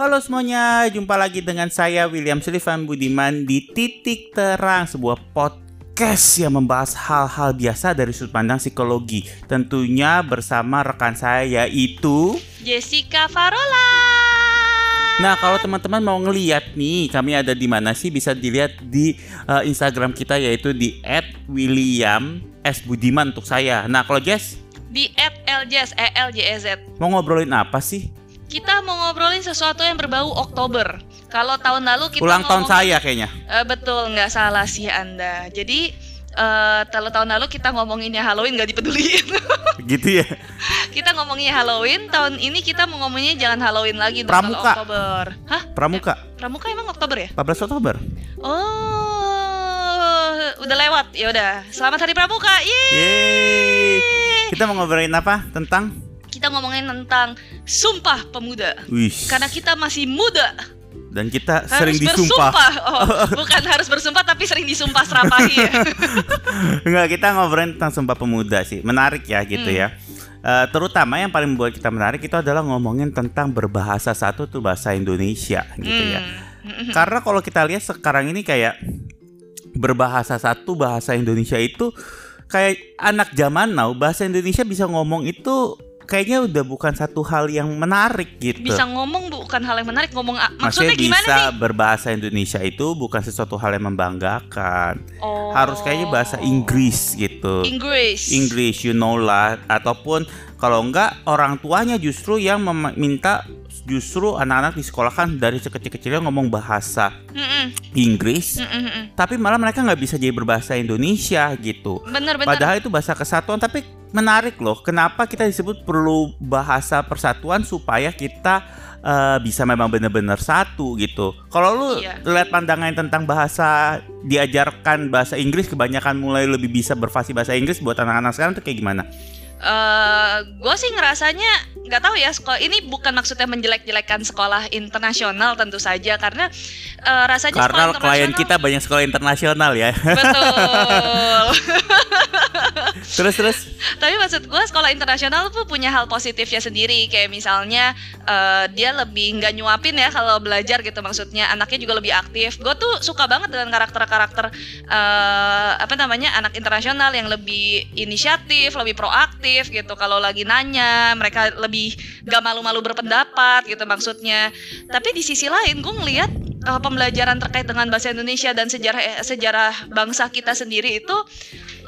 Halo semuanya, jumpa lagi dengan saya William Sullivan Budiman di Titik Terang, sebuah podcast yang membahas hal-hal biasa dari sudut pandang psikologi. Tentunya bersama rekan saya yaitu Jessica Farola. Nah, kalau teman-teman mau ngeliat nih, kami ada di mana sih? Bisa dilihat di uh, Instagram kita yaitu di @william S Budiman untuk saya. Nah, kalau Jess di @ljs e l j e z. Mau ngobrolin apa sih? Kita mau ngobrolin sesuatu yang berbau Oktober. Kalau tahun lalu kita ulang tahun saya kayaknya. Eh, betul, nggak salah sih Anda. Jadi eh kalau tahun lalu kita ngomonginnya Halloween nggak dipeduliin. Gitu ya. kita ngomonginnya Halloween, tahun ini kita mau ngomonginnya jangan Halloween lagi dong, Pramuka. Oktober. Hah? Pramuka Pramuka emang Oktober ya? 14 Oktober. Oh, udah lewat. Ya udah. Selamat Hari Pramuka. Yeay. Yeay. Kita mau ngobrolin apa? Tentang Kita ngomongin tentang Sumpah Pemuda. Karena kita masih muda, dan kita harus sering disumpah. bersumpah. Oh, bukan harus bersumpah tapi sering disumpah serapahi ya. Enggak, kita ngobrolin tentang sumpah pemuda sih. Menarik ya gitu Hmm. ya. Eh, terutama yang paling membuat kita menarik itu adalah ngomongin tentang berbahasa satu tuh bahasa Indonesia gitu ya. Hmm. Karena kalau kita lihat sekarang ini kayak berbahasa satu bahasa Indonesia itu kayak anak zaman now bahasa Indonesia bisa ngomong itu kayaknya udah bukan satu hal yang menarik gitu. Bisa ngomong bukan hal yang menarik, ngomong Maksudnya maksudnya gimana bisa nih? berbahasa Indonesia itu bukan sesuatu hal yang membanggakan. Oh. Harus kayaknya bahasa Inggris gitu. Inggris. English you know lah ataupun kalau enggak orang tuanya justru yang meminta justru anak-anak disekolahkan dari sekecil-kecilnya ngomong bahasa Mm-mm, Inggris mm-mm. tapi malah mereka nggak bisa jadi berbahasa Indonesia gitu Bener bener. padahal itu bahasa kesatuan tapi menarik loh kenapa kita disebut perlu bahasa persatuan supaya kita eh, bisa memang benar-benar satu gitu kalau lu Iya. lihat pandangan tentang bahasa diajarkan bahasa Inggris kebanyakan mulai lebih bisa berfasih bahasa Inggris buat anak-anak sekarang tuh kayak gimana Eh, gue sih ngerasanya nggak tahu ya sekolah ini bukan maksudnya menjelek-jelekan sekolah internasional tentu saja karena eh, rasanya Karena sekolah klien kita banyak sekolah internasional ya. betul terus terus. Tapi maksud gue sekolah internasional tuh punya hal positifnya sendiri kayak misalnya eh, dia lebih nggak nyuapin ya kalau belajar gitu maksudnya anaknya juga lebih aktif. Gue tuh suka banget dengan karakter-karakter eh, apa namanya anak internasional yang lebih inisiatif, lebih proaktif gitu. Kalau lagi nanya mereka lebih gak malu-malu berpendapat gitu maksudnya. Tapi di sisi lain gue ngelihat eh, pembelajaran terkait dengan bahasa Indonesia dan sejarah eh, sejarah bangsa kita sendiri itu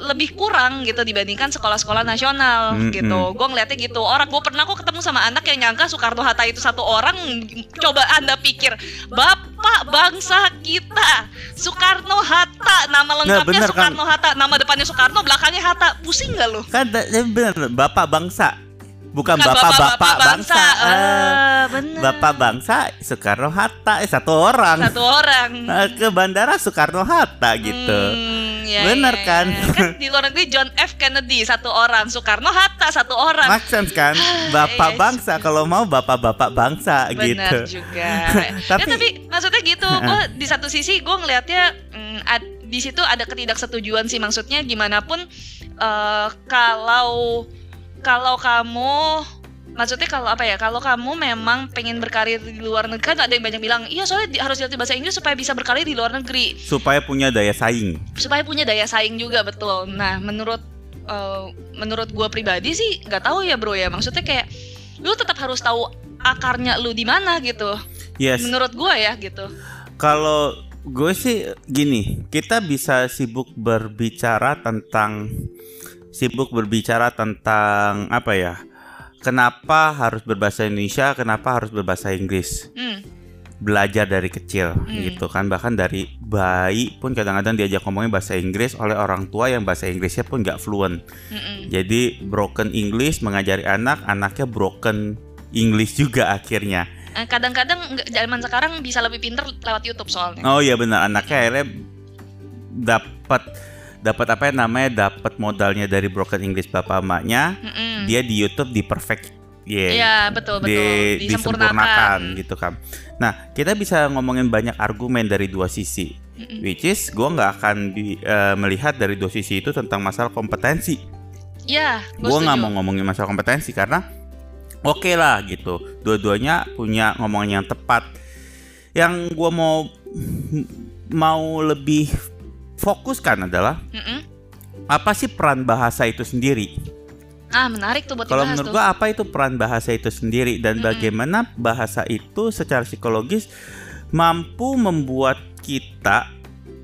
lebih kurang gitu dibandingkan sekolah-sekolah nasional Mm-mm. gitu. Gue ngeliatnya gitu. Orang gue pernah kok ketemu sama anak yang nyangka Soekarno Hatta itu satu orang. Coba anda pikir, bapak bangsa kita Soekarno Hatta, nama lengkapnya bener kan? Soekarno Hatta, nama depannya Soekarno, belakangnya Hatta. Pusing nggak lo? Kan bener bapak bangsa. Bukan bapak-bapak bangsa. Eh, Eh, bener. bapak bangsa Soekarno Hatta eh, satu orang. satu orang. Eh, ke bandara Soekarno Hatta gitu. Hmm, ya, Bener ya, ya. kan? Kan di luar negeri John F Kennedy satu orang, Soekarno Hatta satu orang. Make sense kan? Bapak Yes. bangsa kalau mau bapak-bapak bangsa Benar gitu. juga. Tapi- ya, tapi maksudnya gitu, gue di satu sisi gue ngelihatnya mm, ad- di situ ada ketidaksetujuan sih maksudnya gimana pun eh, kalau kalau kamu maksudnya kalau apa ya kalau kamu memang pengen berkarir di luar negeri kan ada yang banyak bilang iya soalnya di- harus dilatih bahasa Inggris supaya bisa berkarir di luar negeri Supaya punya daya saing. supaya punya daya saing juga betul. Nah, menurut eh, menurut gua pribadi sih nggak tahu ya bro ya. Maksudnya kayak lu tetap harus tahu akarnya lu di mana gitu. Yes. Menurut gua ya gitu. Kalau gue sih gini, kita bisa sibuk berbicara tentang sibuk berbicara tentang apa ya? Kenapa harus berbahasa Indonesia? Kenapa harus berbahasa Inggris? Hmm. Belajar dari kecil gitu kan, bahkan dari bayi pun kadang-kadang diajak ngomongin bahasa Inggris oleh orang tua yang bahasa Inggrisnya pun nggak fluent. mm-mm. Jadi broken English mengajari anak, anaknya broken English juga akhirnya. Eh, Kadang-kadang zaman sekarang bisa lebih pinter lewat YouTube soalnya. Oh iya benar anaknya akhirnya dapat dapat apa ya namanya dapat modalnya dari broken English bapak emaknya Mm-mm. dia di YouTube di perfect ya Iya betul betul di- disempurnakan. disempurnakan gitu kan. Nah kita bisa ngomongin banyak argumen dari dua sisi, Mm-mm. which is gue nggak akan di- eh, melihat dari dua sisi itu tentang masalah kompetensi. Iya, gua Gue nggak mau ngomongin masalah kompetensi karena oke lah gitu dua-duanya punya ngomongan yang tepat yang gue mau mau lebih fokuskan adalah Mm-mm. apa sih peran bahasa itu sendiri Ah menarik tuh buat kalau menurut tuh. gue apa itu peran bahasa itu sendiri dan Mm-mm. bagaimana bahasa itu secara psikologis mampu membuat kita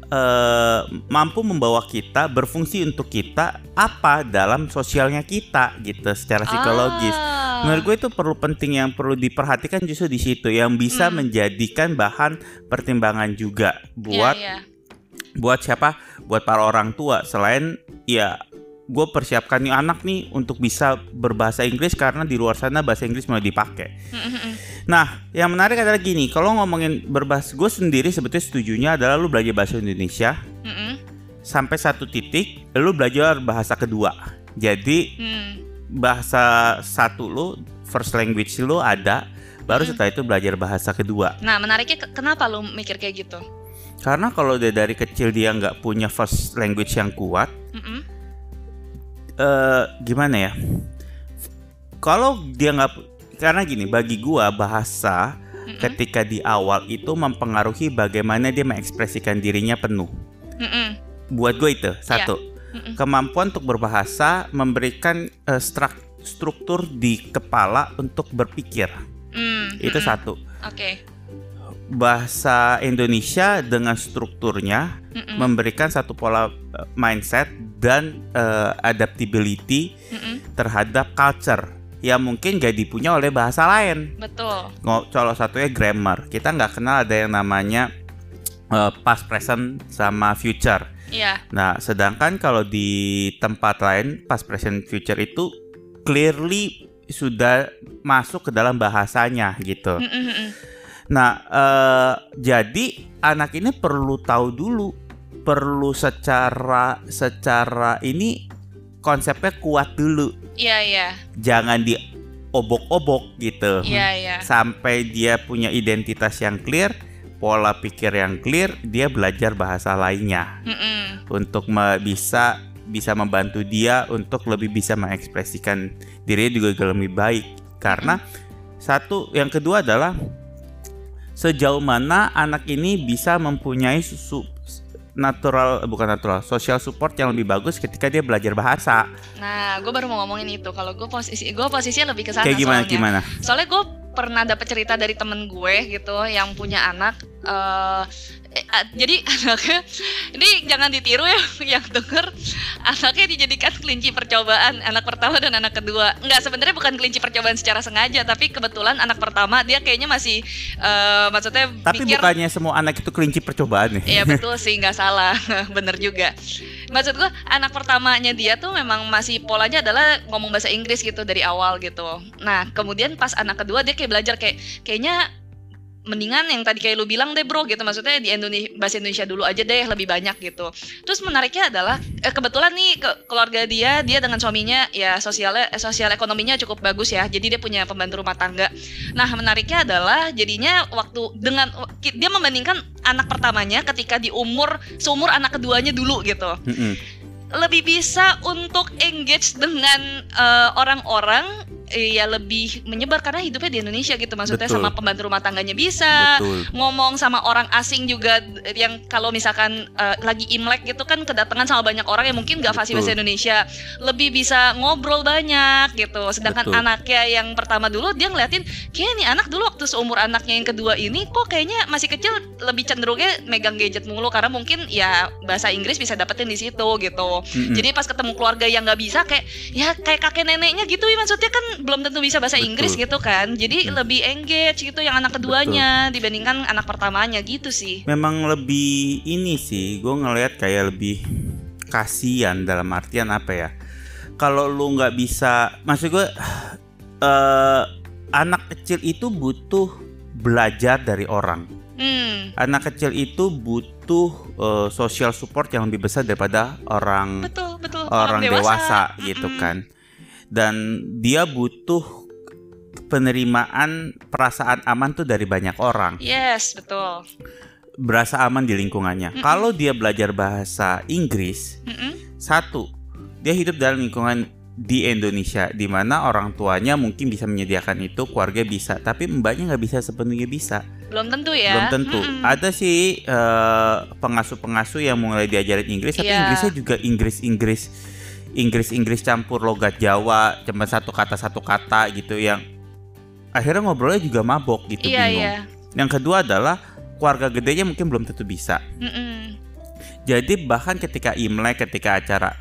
eh, mampu membawa kita berfungsi untuk kita apa dalam sosialnya kita gitu secara psikologis. Ah. Menurut gue itu perlu penting yang perlu diperhatikan justru di situ yang bisa Hmm. menjadikan bahan pertimbangan juga buat Iya, iya. Buat siapa? Buat para orang tua selain ya gue persiapkan nih anak nih untuk bisa berbahasa Inggris karena di luar sana bahasa Inggris mulai dipakai. Nah, yang menarik adalah gini, kalau ngomongin berbahasa, gue sendiri sebetulnya setujunya adalah lu belajar bahasa Indonesia sampai satu titik, lu belajar bahasa kedua. Jadi Hmm. bahasa satu lu, first language lu ada, baru setelah itu belajar bahasa kedua. Nah menariknya ke- kenapa lu mikir kayak gitu? Karena kalau dia dari kecil dia nggak punya first language yang kuat, Mm-mm. eh gimana ya? Kalau dia nggak, karena gini, bagi gua bahasa Mm-mm. ketika di awal itu mempengaruhi bagaimana dia mengekspresikan dirinya penuh. Mm-mm. Buat gue itu satu Mm-mm. kemampuan untuk berbahasa memberikan eh, strak- struktur di kepala untuk berpikir. Mm, Itu mm-mm. satu. Oke. Bahasa Indonesia dengan strukturnya Mm-mm. memberikan satu pola eh, mindset dan eh, adaptability Mm-mm. terhadap culture yang mungkin gak dipunya oleh bahasa lain. Betul. Salah satunya grammar. Kita nggak kenal ada yang namanya eh, past, present, sama future. Iya. Nah, sedangkan kalau di tempat lain past, present, future itu clearly sudah masuk ke dalam bahasanya gitu. Mm-mm-mm. Nah, eh, jadi anak ini perlu tahu dulu, perlu secara secara ini konsepnya kuat dulu, Iya iya. jangan diobok-obok gitu. Iya iya. Sampai dia punya identitas yang clear, pola pikir yang clear, dia belajar bahasa lainnya Mm-mm. untuk me- bisa bisa membantu dia untuk lebih bisa mengekspresikan dirinya juga lebih baik karena satu yang kedua adalah sejauh mana anak ini bisa mempunyai su- natural bukan natural social support yang lebih bagus ketika dia belajar bahasa Nah, gue baru mau ngomongin itu. Kalau gue posisi gue posisinya lebih ke sana kayak gimana soalnya. gimana Soalnya gue pernah dapet cerita dari temen gue gitu yang punya anak. eh eh, ah, jadi anaknya ini jangan ditiru ya yang denger anaknya dijadikan kelinci percobaan anak pertama dan anak kedua nggak sebenarnya bukan kelinci percobaan secara sengaja tapi kebetulan anak pertama dia kayaknya masih eh, maksudnya tapi mikir bukannya semua anak itu kelinci percobaan nih Iya betul sih nggak salah bener juga maksud gua anak pertamanya dia tuh memang masih polanya adalah ngomong bahasa Inggris gitu dari awal gitu. Nah kemudian pas anak kedua dia kayak belajar kayak kayaknya mendingan yang tadi kayak lu bilang deh bro gitu. Maksudnya di Indonesia bahasa Indonesia dulu aja deh lebih banyak gitu. Terus menariknya adalah eh, kebetulan nih ke keluarga dia dia dengan suaminya ya sosialnya eh, sosial ekonominya cukup bagus ya. Jadi dia punya pembantu rumah tangga. Nah menariknya adalah jadinya waktu dengan dia membandingkan anak pertamanya ketika di umur seumur anak keduanya dulu gitu. Mm-mm. Lebih bisa untuk engage dengan eh, orang-orang eh, ya lebih menyebar karena hidupnya di Indonesia gitu maksudnya Betul. sama pembantu rumah tangganya bisa betul ngomong sama orang asing juga yang kalau misalkan eh, lagi imlek gitu kan kedatangan sama banyak orang yang mungkin gak fasih bahasa. Indonesia lebih bisa ngobrol banyak gitu sedangkan Betul. anaknya yang pertama dulu dia ngeliatin kayak nih anak dulu waktu seumur anaknya yang kedua ini kok kayaknya masih kecil lebih cenderungnya megang gadget mulu karena mungkin ya bahasa Inggris bisa dapetin di situ gitu Mm-mm. jadi pas ketemu keluarga yang nggak bisa kayak ya kayak kakek neneknya gitu ya maksudnya kan belum tentu bisa bahasa Betul. Inggris gitu kan jadi Hmm. lebih engage gitu yang anak keduanya dibandingkan anak pertamanya gitu sih memang lebih ini sih gue ngelihat kayak lebih kasihan dalam artian apa ya kalau lu nggak bisa maksud gue eh anak kecil itu butuh belajar dari orang hmm anak kecil itu butuh eh, social support yang lebih besar daripada orang betul betul orang dewasa, Mm-mm. gitu kan dan dia butuh penerimaan perasaan aman tuh dari banyak orang yes betul berasa aman di lingkungannya. Mm-mm. Kalau dia belajar bahasa Inggris, Mm-mm. satu, dia hidup dalam lingkungan di Indonesia di mana orang tuanya mungkin bisa menyediakan itu keluarga bisa tapi mbaknya nggak bisa sepenuhnya bisa belum tentu ya. Belum tentu. Mm-mm. ada sih eh, pengasuh-pengasuh yang mulai diajarin Inggris tapi Iya. Inggrisnya juga Inggris Inggris Inggris Inggris campur logat Jawa cuma satu kata satu kata gitu yang akhirnya ngobrolnya juga mabok gitu iya bingung. iya. Yang kedua adalah keluarga gedenya mungkin belum tentu bisa. Mm-mm. jadi bahkan ketika Imlek ketika acara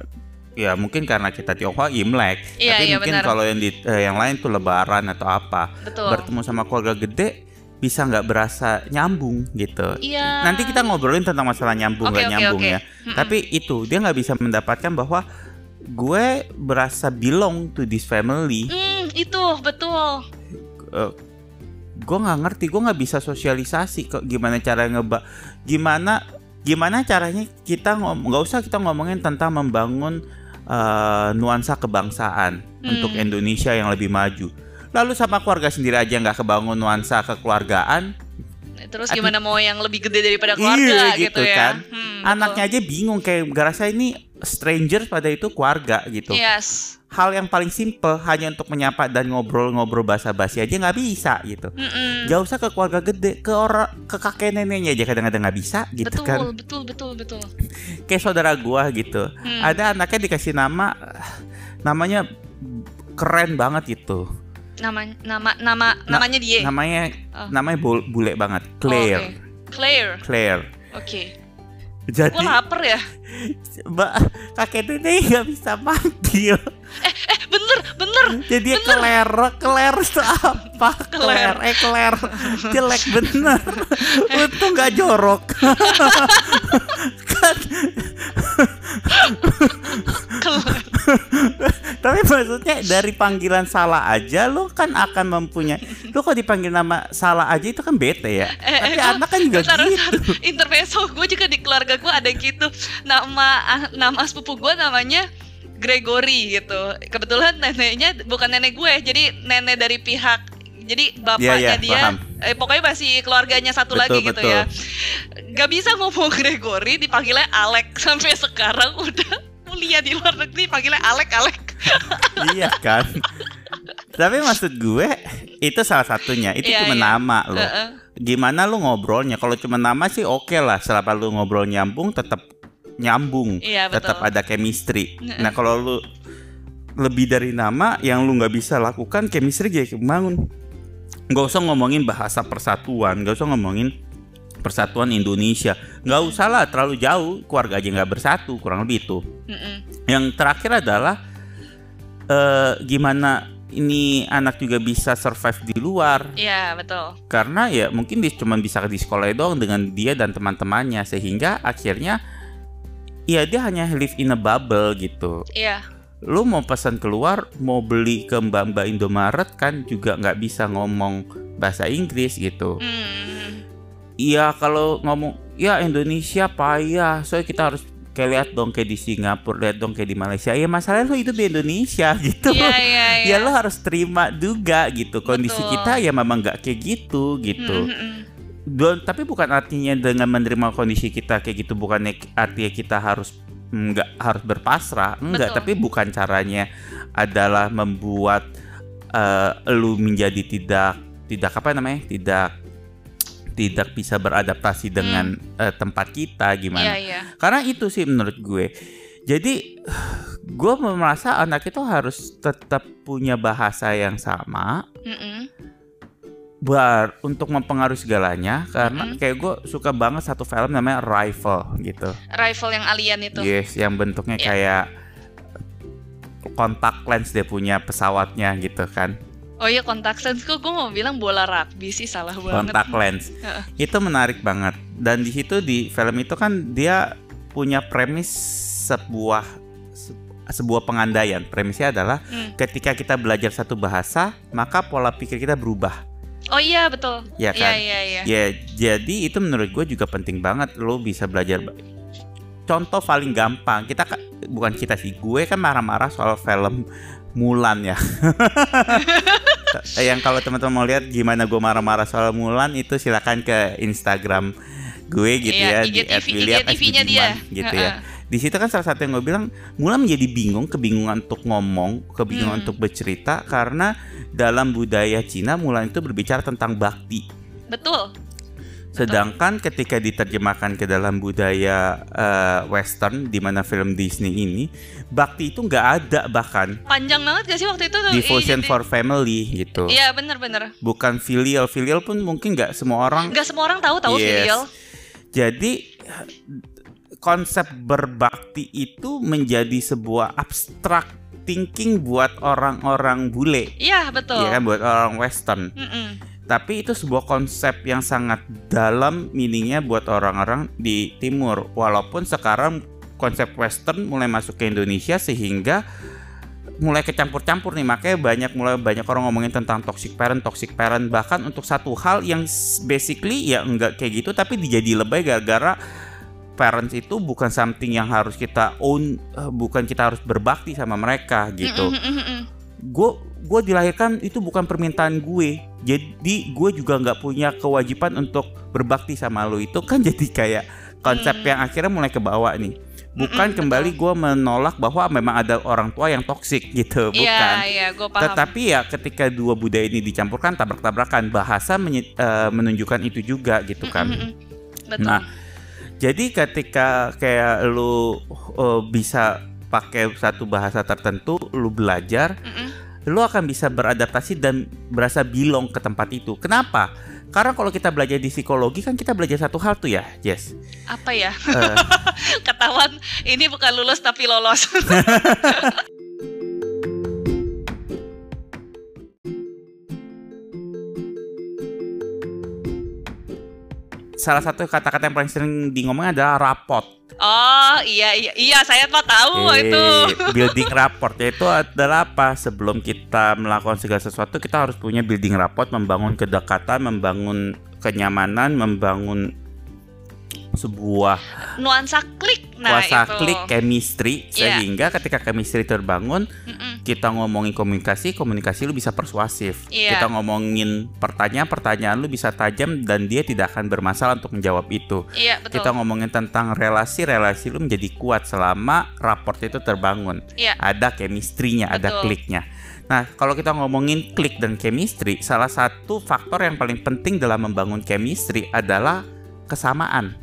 ya mungkin karena kita Tionghoa Imlek. Iya, tapi iya, mungkin kalau yang di eh, yang lain tuh Lebaran atau apa betul. bertemu sama keluarga gede bisa nggak berasa nyambung gitu iya nanti kita ngobrolin tentang masalah nyambung nggak oke, nyambung oke. ya Mm-mm. tapi itu dia nggak bisa mendapatkan bahwa gue berasa belong to this family Hmm, itu betul Eh, gue nggak ngerti gue nggak bisa sosialisasi kok gimana cara ngeba gimana gimana caranya kita nggak usah kita ngomongin tentang membangun eh, nuansa kebangsaan Hmm. untuk Indonesia yang lebih maju lalu sama keluarga sendiri aja nggak kebangun nuansa kekeluargaan terus gimana mau yang lebih gede daripada keluarga Iya, gitu, gitu ya kan. Hmm, anaknya aja bingung kayak gak rasa ini stranger pada itu keluarga gitu betul. yes hal yang paling simple hanya untuk menyapa dan ngobrol-ngobrol basa-basi aja nggak bisa gitu Mm-mm. Gak usah ke keluarga gede, ke orang ke kakek neneknya aja kadang-kadang nggak bisa gitu betul kan. betul betul betul Kayak saudara gua gitu. Hmm. Ada anaknya dikasih nama namanya keren banget gitu. Nama nama nama Na- namanya dia Namanya Oh. namanya bul- bule banget, Oh, Claire. oke. Claire Claire. oke Jadi gue lapar ya Mbak kakek nenek nggak bisa manggil. eh bener bener Jadi dia Claire, Claire itu apa? Claire. Claire, eh Claire jelek bener. Untung nggak jorok. kan Claire. Tapi maksudnya dari panggilan salah aja lo kan akan mempunyai lo kok dipanggil nama salah aja itu kan bete ya. Eh, Tapi eh, anak kan juga Bentar, gitu. intermezzo gue juga di keluarga gue ada gitu nama ah, nama sepupu gue namanya Gregory gitu kebetulan neneknya bukan nenek gue jadi nenek dari pihak jadi bapaknya Iya, iya, dia paham. eh, pokoknya masih keluarganya satu Betul, lagi gitu betul. ya gak bisa ngomong Gregory dipanggilnya Alek sampai sekarang udah kuliah di luar negeri panggilnya Alek Alek iya kan. Tapi maksud gue itu salah satunya. Itu Iya, cuma iya. nama lo. Heeh. Gimana lu ngobrolnya? Kalau cuma nama sih oke lah. Selama lu ngobrol nyambung tetap nyambung. Iya, betul. tetap ada chemistry. Nah, kalau lu lebih dari nama yang lu nggak bisa lakukan chemistry jadi bangun. Nggak usah ngomongin bahasa persatuan, nggak usah ngomongin persatuan Indonesia. Nggak usah lah terlalu jauh, keluarga aja nggak bersatu, kurang lebih itu. Mm-mm. Yang terakhir adalah eh, gimana ini anak juga bisa survive di luar. Iya betul. Karena ya mungkin dia cuma bisa di sekolah doang dengan dia dan teman-temannya. Sehingga akhirnya ya dia hanya live in a bubble gitu. Iya. Lu mau pesan keluar mau beli ke mbak-mbak Indomaret kan juga nggak bisa ngomong bahasa Inggris gitu. Hmm. iya kalau ngomong ya Indonesia payah soalnya kita harus kayak lihat dong kayak di Singapura lihat dong kayak di Malaysia ya masalahnya lu hidup di Indonesia gitu Iya iya iya ya lo harus terima juga gitu kondisi Betul. kita ya memang nggak kayak gitu gitu Mm, mm, mm. Dan- tapi bukan artinya dengan menerima kondisi kita kayak gitu bukan artinya kita harus nggak harus berpasrah enggak Betul. tapi bukan caranya adalah membuat eh, lu menjadi tidak tidak apa namanya tidak tidak bisa beradaptasi dengan eh, tempat kita gimana? Iya karena itu sih menurut gue. Jadi gue merasa anak itu harus tetap punya bahasa yang sama. Mm-mm. bar untuk mempengaruhi segalanya. Karena Mm-mm. kayak gue suka banget satu film namanya Arrival gitu. Rifle yang alien itu. Yes yang bentuknya Iya. kayak kontak lens dia punya pesawatnya gitu kan Oh iya kontak lens kok gue mau bilang bola rugby sih salah banget. kontak lens Heeh. itu menarik banget dan di situ di film itu kan dia punya premis sebuah se- sebuah pengandaian premisnya adalah Hmm. ketika kita belajar satu bahasa maka pola pikir kita berubah Oh iya betul. ya Iya kan iya iya. ya jadi itu menurut gue juga penting banget lo bisa belajar contoh paling gampang kita ka- bukan kita sih gue kan marah-marah soal film Mulan ya yang kalau teman-teman mau lihat gimana gue marah-marah soal Mulan itu silakan ke Instagram gue gitu Iya, ya di @william dia. Gitu ya Heeh. di situ kan salah satu yang gue bilang mulai menjadi bingung kebingungan untuk ngomong kebingungan Hmm. untuk bercerita karena dalam budaya Cina Mulan itu berbicara tentang bakti Betul. Sedangkan ketika diterjemahkan ke dalam budaya eh, Western di mana film Disney ini bakti itu nggak ada bahkan Panjang banget gak sih waktu itu tuh? devotion for family gitu Iya bener-bener. bukan filial filial pun mungkin nggak semua orang Gak semua orang tahu tahu Yes. filial. Jadi konsep berbakti itu menjadi sebuah abstrak thinking buat orang-orang bule, Iya betul. ya kan buat orang Western. Mm-mm. Tapi itu sebuah konsep yang sangat dalam meaningnya buat orang-orang di Timur. Walaupun sekarang konsep Western mulai masuk ke Indonesia sehingga mulai kecampur-campur nih. Makanya banyak mulai banyak orang ngomongin tentang toxic parent toxic parent. Bahkan untuk satu hal yang basically ya enggak kayak gitu tapi dijadi lebay gara-gara parents itu bukan something yang harus kita own eh, bukan kita harus berbakti sama mereka gitu. Gue gue dilahirkan itu bukan permintaan gue jadi gue juga nggak punya kewajiban untuk berbakti sama lo itu kan jadi kayak konsep Hmm. yang akhirnya mulai ke bawah nih bukan Mm-mm, kembali gue menolak bahwa memang ada orang tua yang toksik gitu bukan Iya iya gue paham. tetapi ya ketika dua budaya ini dicampurkan tabrak-tabrakan bahasa menye- eh, menunjukkan itu juga gitu kan mm-mm. Betul. Nah, jadi ketika kayak lu eh, bisa pakai satu bahasa tertentu, lu belajar, Mm-mm. Lu akan bisa beradaptasi dan berasa bilong ke tempat itu. Kenapa? Karena kalau kita belajar di psikologi kan kita belajar satu hal tuh ya, Jess. Apa ya? Eh, Ketahuan ini bukan lulus tapi lolos. salah satu kata-kata yang paling sering di adalah rapot. Oh iya iya iya saya mah tahu Eh, itu. building rapport yaitu adalah apa? Sebelum kita melakukan segala sesuatu kita harus punya building rapport, membangun kedekatan, membangun kenyamanan, membangun sebuah Nuansa klik. Nah kuasa itu. klik chemistry Iya. sehingga ketika chemistry terbangun Mm-mm. kita ngomongin komunikasi komunikasi lu bisa persuasif Iya. kita ngomongin pertanyaan pertanyaan lu bisa tajam dan dia tidak akan bermasalah untuk menjawab itu Iya betul. kita ngomongin tentang relasi relasi lu menjadi kuat selama raport itu terbangun Iya. ada chemistry-nya ada kliknya nah kalau kita ngomongin klik dan chemistry salah satu faktor yang paling penting dalam membangun chemistry adalah kesamaan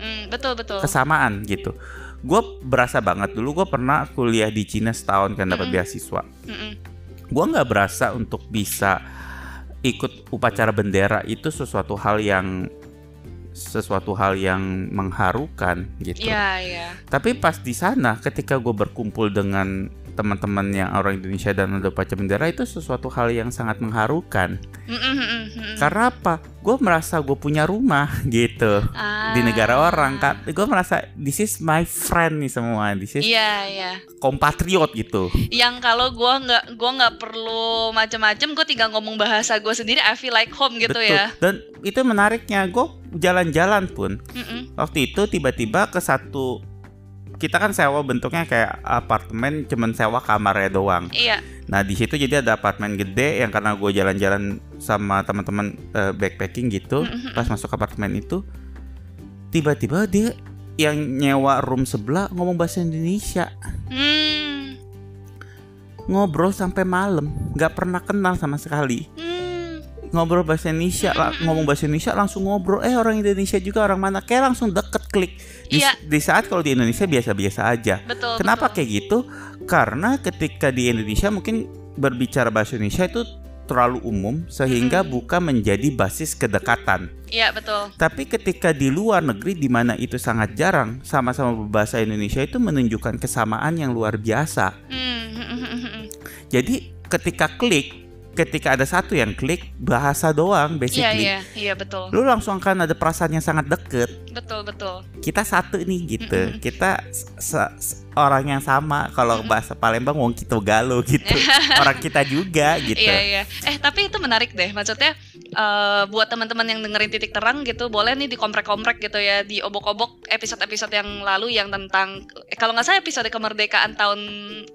Mm, betul betul. kesamaan gitu. Gue berasa banget dulu gue pernah kuliah di Cina setahun kan dapat Mm-mm. beasiswa. Mm-mm. Gue nggak berasa untuk bisa ikut upacara bendera itu sesuatu hal yang sesuatu hal yang mengharukan gitu. Iya iya. Tapi pas di sana ketika gue berkumpul dengan teman-teman yang orang Indonesia dan ada upacara bendera itu sesuatu hal yang sangat mengharukan. Mm-mm, mm-mm, mm-mm. Karena apa? Gue merasa gue punya rumah gitu Ah. di negara orang gue merasa this is my friend nih semua this is Iya iya. kompatriot gitu Yang kalau gua nggak gua nggak perlu macam-macam, gue tinggal ngomong bahasa gue sendiri. I feel like home gitu betul ya. dan itu menariknya gue jalan-jalan pun Mm-mm. waktu itu tiba-tiba ke satu kita kan sewa bentuknya kayak apartemen cuman sewa kamarnya doang Iya. nah di situ jadi ada apartemen gede yang karena gue jalan-jalan sama teman-teman eh, backpacking gitu Mm-mm. pas masuk apartemen itu tiba-tiba dia yang nyewa room sebelah ngomong bahasa Indonesia Hmm. ngobrol sampai malam nggak pernah kenal sama sekali Hmm. Ngobrol bahasa Indonesia la- ngomong bahasa Indonesia langsung ngobrol eh orang Indonesia juga orang mana kayak langsung deket klik di, Iya. di saat kalau di Indonesia biasa-biasa aja Betul. kenapa betul. kayak gitu karena ketika di Indonesia mungkin berbicara bahasa Indonesia itu terlalu umum sehingga Mm-mm. bukan menjadi basis kedekatan Iya betul. tapi ketika di luar negeri di mana itu sangat jarang sama-sama berbahasa Indonesia itu menunjukkan kesamaan yang luar biasa Hmm. hmm, hmm, hmm, hmm. Jadi ketika klik, ketika ada satu yang klik bahasa doang Iya basically. iya iya betul. Lu langsung akan ada perasaan yang sangat deket. Betul betul. Kita satu nih gitu. Mm-mm. Kita se- se- orang yang sama. Kalau Mm-mm. bahasa Palembang wong kita galo gitu. orang kita juga gitu. Iya iya. Eh tapi itu menarik deh. Maksudnya eh, buat teman-teman yang dengerin titik terang gitu, boleh nih dikomprek-komprek gitu ya, di obok-obok episode-episode yang lalu yang tentang eh, kalau nggak salah episode kemerdekaan tahun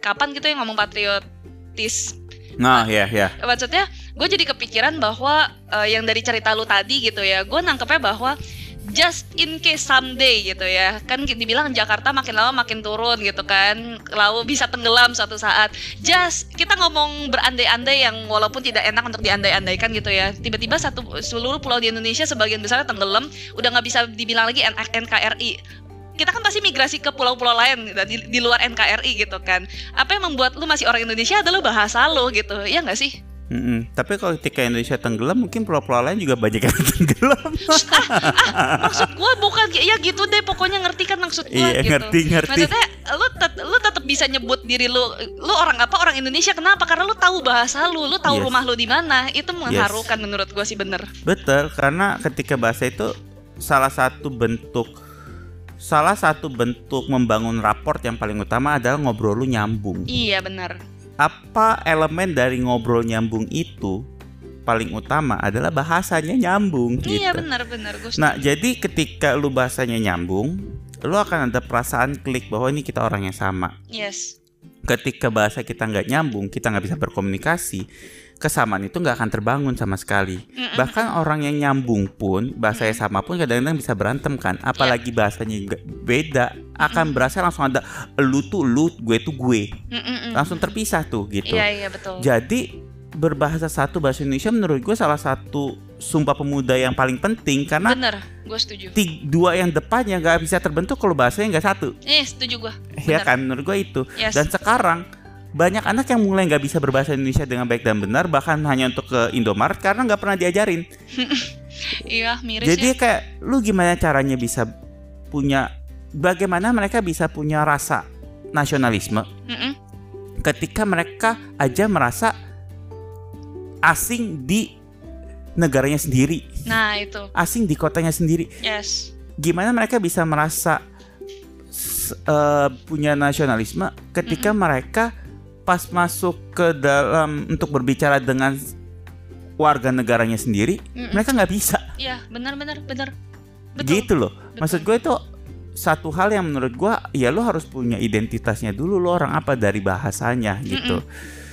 kapan gitu yang ngomong patriotis. Nah, ya ya. Maksudnya gue jadi kepikiran bahwa eh, yang dari cerita lu tadi gitu ya, gue nangkepnya bahwa just in case someday gitu ya kan dibilang Jakarta makin lama makin turun gitu kan lalu bisa tenggelam suatu saat. Just kita ngomong berandai-andai yang walaupun tidak enak untuk diandai-andaikan gitu ya tiba-tiba satu seluruh pulau di Indonesia sebagian besar tenggelam udah nggak bisa dibilang lagi NKRI kita kan pasti migrasi ke pulau-pulau lain di, di luar NKRI gitu kan. Apa yang membuat lu masih orang Indonesia adalah bahasa lo gitu, ya nggak sih? Mm -mm. Tapi kalau ketika Indonesia tenggelam, mungkin pulau-pulau lain juga banyak yang tenggelam. ah, ah, maksud gue bukan ya gitu deh, pokoknya ngerti kan maksud gue iya, gitu. ngerti ngerti. Maksudnya lu tet lu tetap bisa nyebut diri lu, lu orang apa orang Indonesia kenapa? Karena lu tahu bahasa lu, lu tahu yes. rumah lu di mana. Itu mengharukan yes. menurut gue sih bener. Betul, karena ketika bahasa itu salah satu bentuk salah satu bentuk membangun raport yang paling utama adalah ngobrol lu nyambung. Iya benar apa elemen dari ngobrol nyambung itu paling utama adalah bahasanya nyambung iya gitu. benar benar Gus. Nah, jadi ketika lu bahasanya nyambung, lu akan ada perasaan klik bahwa ini kita orang yang sama. Yes. Ketika bahasa kita nggak nyambung, kita nggak bisa berkomunikasi, kesamaan itu nggak akan terbangun sama sekali. Mm-mm. Bahkan orang yang nyambung pun bahasanya mm sama pun kadang-kadang bisa berantem kan. Apalagi yeah. bahasanya beda, akan berasa langsung ada lu tuh lu, gue tuh gue. Mm-mm. Langsung terpisah tuh gitu. Iya yeah, iya yeah, betul. Jadi berbahasa satu bahasa Indonesia menurut gue salah satu sumpah pemuda yang paling penting karena bener gue setuju tiga, dua yang depannya nggak bisa terbentuk kalau bahasanya nggak satu eh setuju gue ya kan menurut gue itu yes. dan sekarang banyak anak yang mulai nggak bisa berbahasa Indonesia dengan baik dan benar bahkan hanya untuk ke Indomaret karena nggak pernah diajarin. iya miris. Jadi ya. kayak lu gimana caranya bisa punya bagaimana mereka bisa punya rasa nasionalisme mm -mm. ketika mereka aja merasa asing di negaranya sendiri. Nah itu. Asing di kotanya sendiri. Yes. Gimana mereka bisa merasa uh, punya nasionalisme ketika mm -mm. mereka pas masuk ke dalam untuk berbicara dengan warga negaranya sendiri, mm -mm. mereka nggak bisa. Iya, benar-benar benar. Betul. Gitu loh. Betul. Maksud gue itu satu hal yang menurut gue, ya lo harus punya identitasnya dulu lo orang apa dari bahasanya gitu. Mm -mm.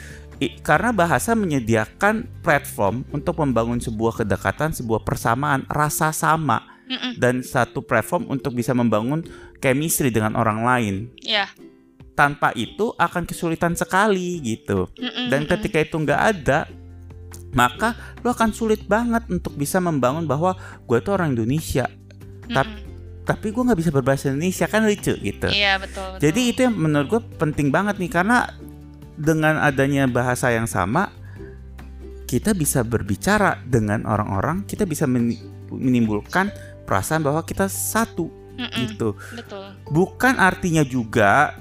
I, karena bahasa menyediakan platform untuk membangun sebuah kedekatan, sebuah persamaan, rasa sama, mm -mm. dan satu platform untuk bisa membangun chemistry dengan orang lain. Iya tanpa itu akan kesulitan sekali gitu. Dan ketika itu nggak ada, maka lo akan sulit banget untuk bisa membangun bahwa gue tuh orang Indonesia. Tapi tapi gue nggak bisa berbahasa Indonesia kan lucu gitu. Iya betul, betul. Jadi itu yang menurut gue penting banget nih karena dengan adanya bahasa yang sama kita bisa berbicara dengan orang-orang, kita bisa menimbulkan perasaan bahwa kita satu Mm-mm, gitu. Betul. Bukan artinya juga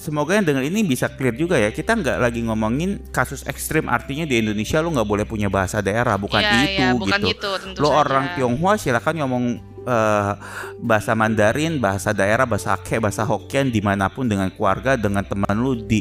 semoga yang dengar ini bisa clear juga ya. Kita nggak lagi ngomongin kasus ekstrim artinya di Indonesia lo nggak boleh punya bahasa daerah, bukan ya, itu ya, bukan gitu. Itu, lo saja. orang Tionghoa silakan ngomong uh, bahasa Mandarin, bahasa daerah, bahasa Aceh, bahasa Hokkien di mana pun dengan keluarga, dengan teman lu di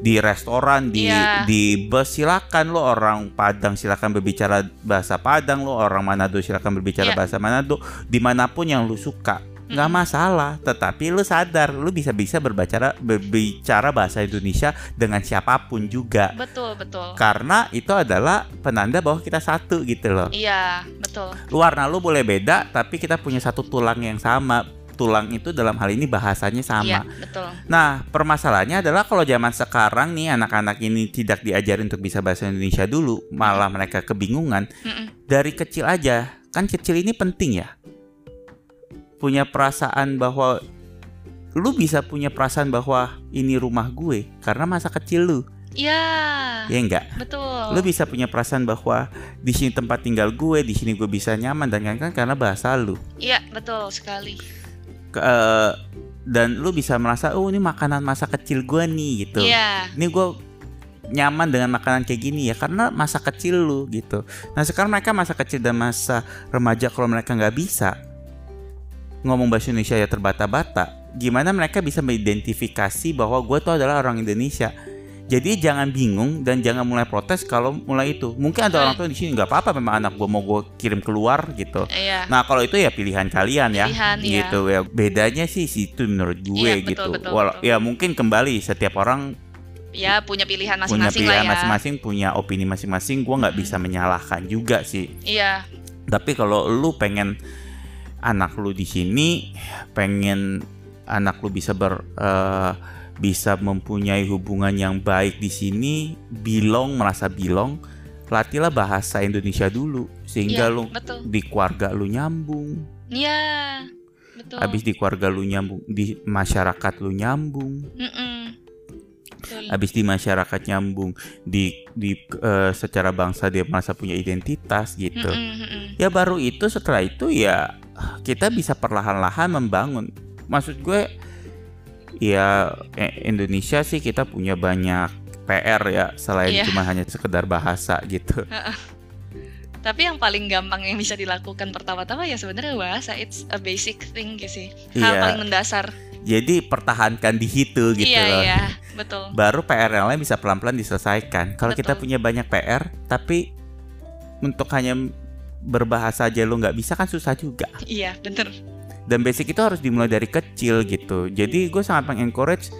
di restoran, di ya. di bus silakan lo orang Padang silakan berbicara bahasa Padang, lo orang Manado silakan berbicara ya. bahasa Manado, di mana pun yang lu suka nggak masalah tetapi lu sadar lu bisa bisa berbicara berbicara bahasa Indonesia dengan siapa pun juga betul betul karena itu adalah penanda bahwa kita satu gitu loh iya betul warna lu boleh beda tapi kita punya satu tulang yang sama tulang itu dalam hal ini bahasanya sama. Iya, betul. Nah, permasalahannya adalah kalau zaman sekarang nih anak-anak ini tidak diajarin untuk bisa bahasa Indonesia dulu, malah mereka kebingungan. Mm -mm. Dari kecil aja, kan kecil ini penting ya punya perasaan bahwa lu bisa punya perasaan bahwa ini rumah gue karena masa kecil lu. Iya. Ya enggak? Betul. Lu bisa punya perasaan bahwa di sini tempat tinggal gue, di sini gue bisa nyaman dan kan karena bahasa lu. Iya, betul sekali. Ke, uh, dan lu bisa merasa oh ini makanan masa kecil gue nih gitu. Iya. Ini gue nyaman dengan makanan kayak gini ya karena masa kecil lu gitu. Nah sekarang mereka masa kecil dan masa remaja kalau mereka nggak bisa ngomong bahasa Indonesia ya terbata-bata, gimana mereka bisa mengidentifikasi bahwa gue tuh adalah orang Indonesia. Jadi jangan bingung dan jangan mulai protes kalau mulai itu. Mungkin ada orang tua di sini nggak apa-apa memang anak gue mau gue kirim keluar gitu. Iya. Nah kalau itu ya pilihan kalian ya, pilihan, iya. gitu ya. Bedanya sih situ menurut gue iya, gitu. Betul, betul, Walau betul. ya mungkin kembali setiap orang ya punya pilihan masing-masing punya pilihan ya. masing-masing, punya opini masing-masing. Gue nggak hmm. bisa menyalahkan juga sih. Iya. Tapi kalau lu pengen anak lu di sini pengen anak lu bisa ber uh, bisa mempunyai hubungan yang baik di sini bilong merasa bilong latihlah bahasa Indonesia dulu sehingga Iya, lu betul. di keluarga lu nyambung Iya, betul. habis di keluarga lu nyambung di masyarakat lu nyambung Mm-mm. Betul. habis di masyarakat nyambung di di eh, secara bangsa dia merasa punya identitas gitu Mm-mm, mm-mm. ya baru itu setelah itu ya kita bisa perlahan-lahan membangun maksud gue ya eh, Indonesia sih kita punya banyak PR ya selain Iya. cuma hanya sekedar bahasa gitu Tapi yang paling gampang yang bisa dilakukan pertama-tama ya sebenarnya bahasa it's a basic thing gitu sih. Hal Iya. paling mendasar. jadi pertahankan di situ gitu iya, loh iya, betul. baru PR yang lain bisa pelan-pelan diselesaikan kalau kita punya banyak PR tapi untuk hanya berbahasa aja lo nggak bisa kan susah juga. Iya, bener. dan basic itu harus dimulai dari kecil gitu. Jadi gue sangat mengencourage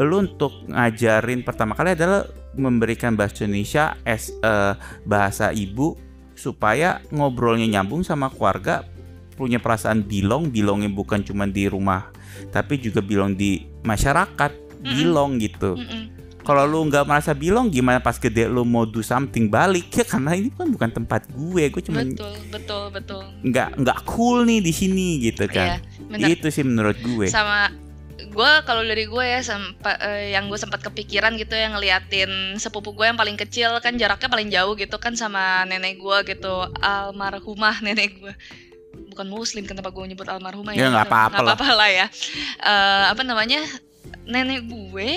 lu untuk ngajarin pertama kali adalah memberikan bahasa Indonesia as a bahasa ibu supaya ngobrolnya nyambung sama keluarga punya perasaan bilong bilongnya bukan cuma di rumah tapi juga bilong di masyarakat. Bilong gitu. Mm-mm. Kalau lu nggak merasa bilong gimana pas gede lu mau do something balik ya karena ini kan bukan tempat gue gue cuma Betul, betul, betul. nggak nggak cool nih di sini gitu Iya, kan bener. itu sih menurut gue Sama gue kalau dari gue ya sempa- eh, yang gue sempat kepikiran gitu yang ngeliatin sepupu gue yang paling kecil kan jaraknya paling jauh gitu kan sama nenek gue gitu almarhumah nenek gue bukan muslim kenapa gue nyebut almarhumah Ya, nggak apa-apa Nggak lah. apa-apa lah ya Eh, apa namanya nenek gue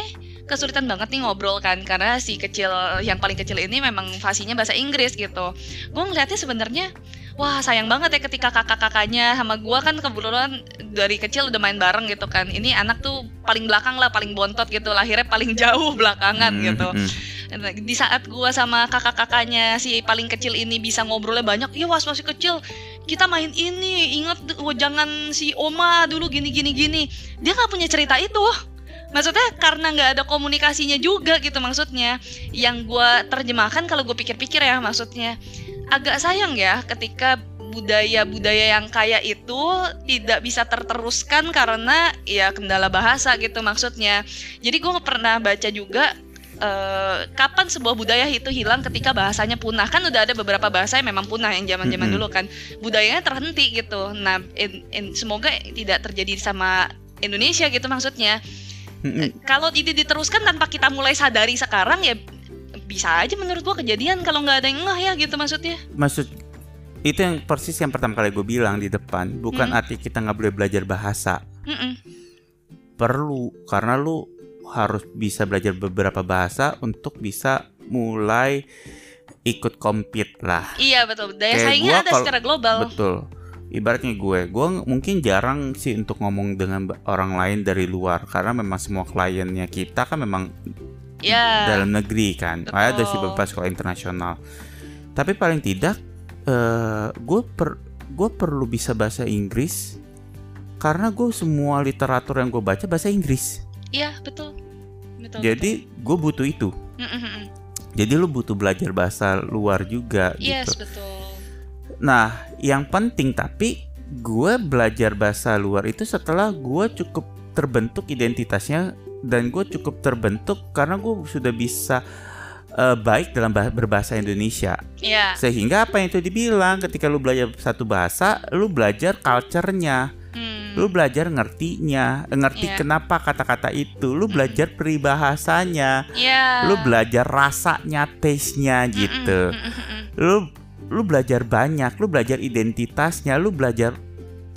kesulitan banget nih ngobrol kan karena si kecil yang paling kecil ini memang fasihnya bahasa Inggris gitu. Gue ngeliatnya sebenarnya wah sayang banget ya ketika kakak-kakaknya sama gue kan kebetulan dari kecil udah main bareng gitu kan. Ini anak tuh paling belakang lah paling bontot gitu lahirnya paling jauh belakangan Hmm, gitu. hmm. Di saat gua sama kakak-kakaknya si paling kecil ini bisa ngobrolnya banyak iya was masih kecil kita main ini ingat oh, jangan si oma dulu gini gini gini. Dia nggak punya cerita itu maksudnya karena nggak ada komunikasinya juga gitu maksudnya. Yang gua terjemahkan kalau gue pikir-pikir ya maksudnya. Agak sayang ya ketika budaya-budaya yang kaya itu tidak bisa terteruskan karena ya kendala bahasa gitu maksudnya. Jadi gue pernah baca juga eh, kapan sebuah budaya itu hilang ketika bahasanya punah. Kan udah ada beberapa bahasa yang memang punah yang zaman zaman Mm-mm. dulu kan. Budayanya terhenti gitu. Nah in- in- semoga tidak terjadi sama Indonesia gitu maksudnya. Kalau ini diteruskan tanpa kita mulai sadari sekarang ya bisa aja menurut gua kejadian kalau nggak ada yang ngeh ya gitu maksudnya. Maksud itu yang persis yang pertama kali gue bilang di depan bukan Hmm. arti kita nggak boleh belajar bahasa. Mm-mm. perlu karena lu harus bisa belajar beberapa bahasa untuk bisa mulai ikut compete lah. Iya betul. Daya Kayak saingnya ada secara global. betul ibaratnya gue gue ng- mungkin jarang sih untuk ngomong dengan orang lain dari luar karena memang semua kliennya kita kan memang ya. dalam negeri kan. Ada Betul. sih beberapa sekolah internasional. Tapi paling tidak eh gue per gue perlu bisa bahasa Inggris karena gue semua literatur yang gue baca bahasa Inggris. Iya betul. Betul jadi gue butuh itu. Betul. Mm-mm-mm. jadi lu butuh belajar bahasa luar juga yes gitu. betul nah yang penting tapi gue belajar bahasa luar itu setelah gue cukup terbentuk identitasnya dan gue cukup terbentuk karena gue sudah bisa eh, baik dalam bah- berbahasa Indonesia. Iya. Sehingga apa yang itu dibilang ketika lu belajar satu bahasa lu belajar culture-nya. Hmm. lu belajar ngertinya eh, ngerti Iya. kenapa kata-kata itu. Lu belajar peribahasanya. Iya. lu belajar rasanya taste-nya gitu. Mm-mm, mm-mm, lu lu belajar banyak lu belajar identitasnya lu belajar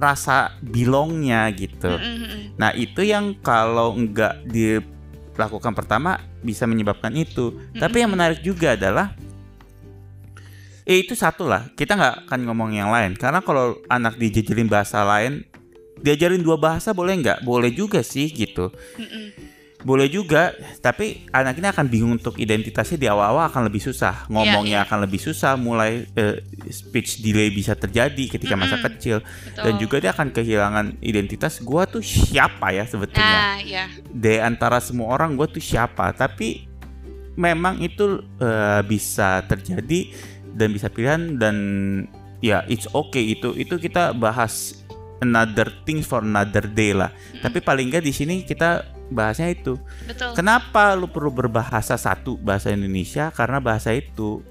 rasa bilongnya gitu. Nah itu yang kalau enggak dilakukan pertama bisa menyebabkan itu. Tapi yang menarik juga adalah eh itu satu lah. Kita nggak akan ngomong yang lain. Karena kalau anak dijajarin bahasa lain diajarin dua bahasa boleh nggak? Boleh juga sih gitu. Mm-mm. Boleh juga tapi anak ini akan bingung untuk identitasnya di awal-awal akan lebih susah ngomongnya iya. akan lebih susah mulai eh, speech delay bisa terjadi ketika masa Mm-mm. kecil Betul. dan juga dia akan kehilangan identitas gua tuh siapa ya sebetulnya nah ya di antara semua orang gue tuh siapa tapi memang itu eh, bisa terjadi dan bisa pilihan dan ya it's okay itu itu kita bahas another thing for another day lah. Tapi paling nggak di sini kita bahasnya itu. Betul. Kenapa lu perlu berbahasa satu bahasa Indonesia? Karena bahasa itu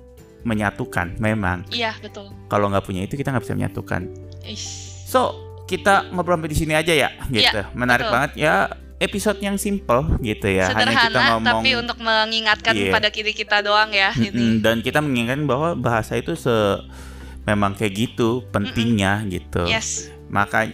menyatukan memang. Iya, betul. Kalau nggak punya itu kita nggak bisa menyatukan. Ish. So kita ngobrol sampai di sini aja ya, gitu. Iya, Menarik betul. banget ya. Episode yang simple gitu ya. Hanya kita Sederhana ngomong tapi untuk mengingatkan Iya. pada kiri kita doang ya ini. dan kita mengingatkan bahwa bahasa itu se memang kayak gitu pentingnya gitu. Yes. Maka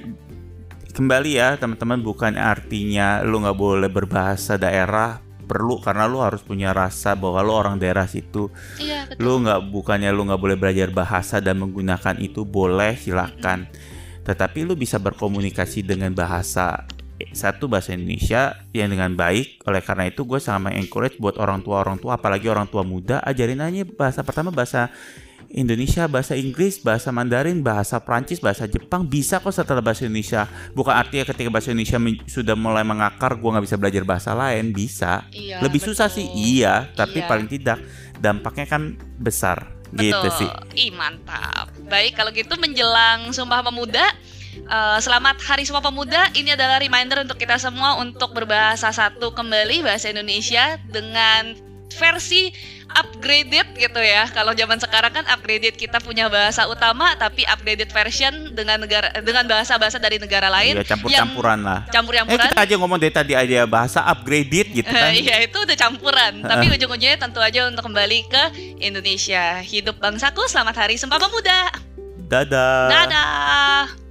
kembali ya teman-teman bukan artinya lu nggak boleh berbahasa daerah perlu karena lu harus punya rasa bahwa lu orang daerah situ. Iya, betul. Lu nggak bukannya lu nggak boleh belajar bahasa dan menggunakan itu boleh silakan. Tetapi lu bisa berkomunikasi dengan bahasa satu bahasa Indonesia yang dengan baik. Oleh karena itu gue sangat encourage buat orang tua orang tua apalagi orang tua muda ajarin aja bahasa pertama bahasa Indonesia, bahasa Inggris, bahasa Mandarin, bahasa Prancis, bahasa Jepang bisa kok setelah bahasa Indonesia. Bukan artinya ketika bahasa Indonesia sudah mulai mengakar, gue nggak bisa belajar bahasa lain. Bisa. Iya, Lebih susah betul. sih, iya. Tapi Iya. paling tidak dampaknya kan besar. Betul. Gitu sih. Ih, mantap. Baik, kalau gitu menjelang Sumpah Pemuda eh, selamat Hari Sumpah Pemuda. Ini adalah reminder untuk kita semua untuk berbahasa satu kembali bahasa Indonesia dengan versi upgraded gitu ya. Kalau zaman sekarang kan upgraded kita punya bahasa utama tapi upgraded version dengan negara dengan bahasa-bahasa dari negara lain Iya, campur-campuran lah. Eh campur-campuran. kita aja ngomong dari tadi aja bahasa upgraded gitu kan. Iya itu udah campuran. Tapi ujung-ujungnya tentu aja untuk kembali ke Indonesia. Hidup bangsaku, selamat hari Sumpah Pemuda. Dadah. Dadah.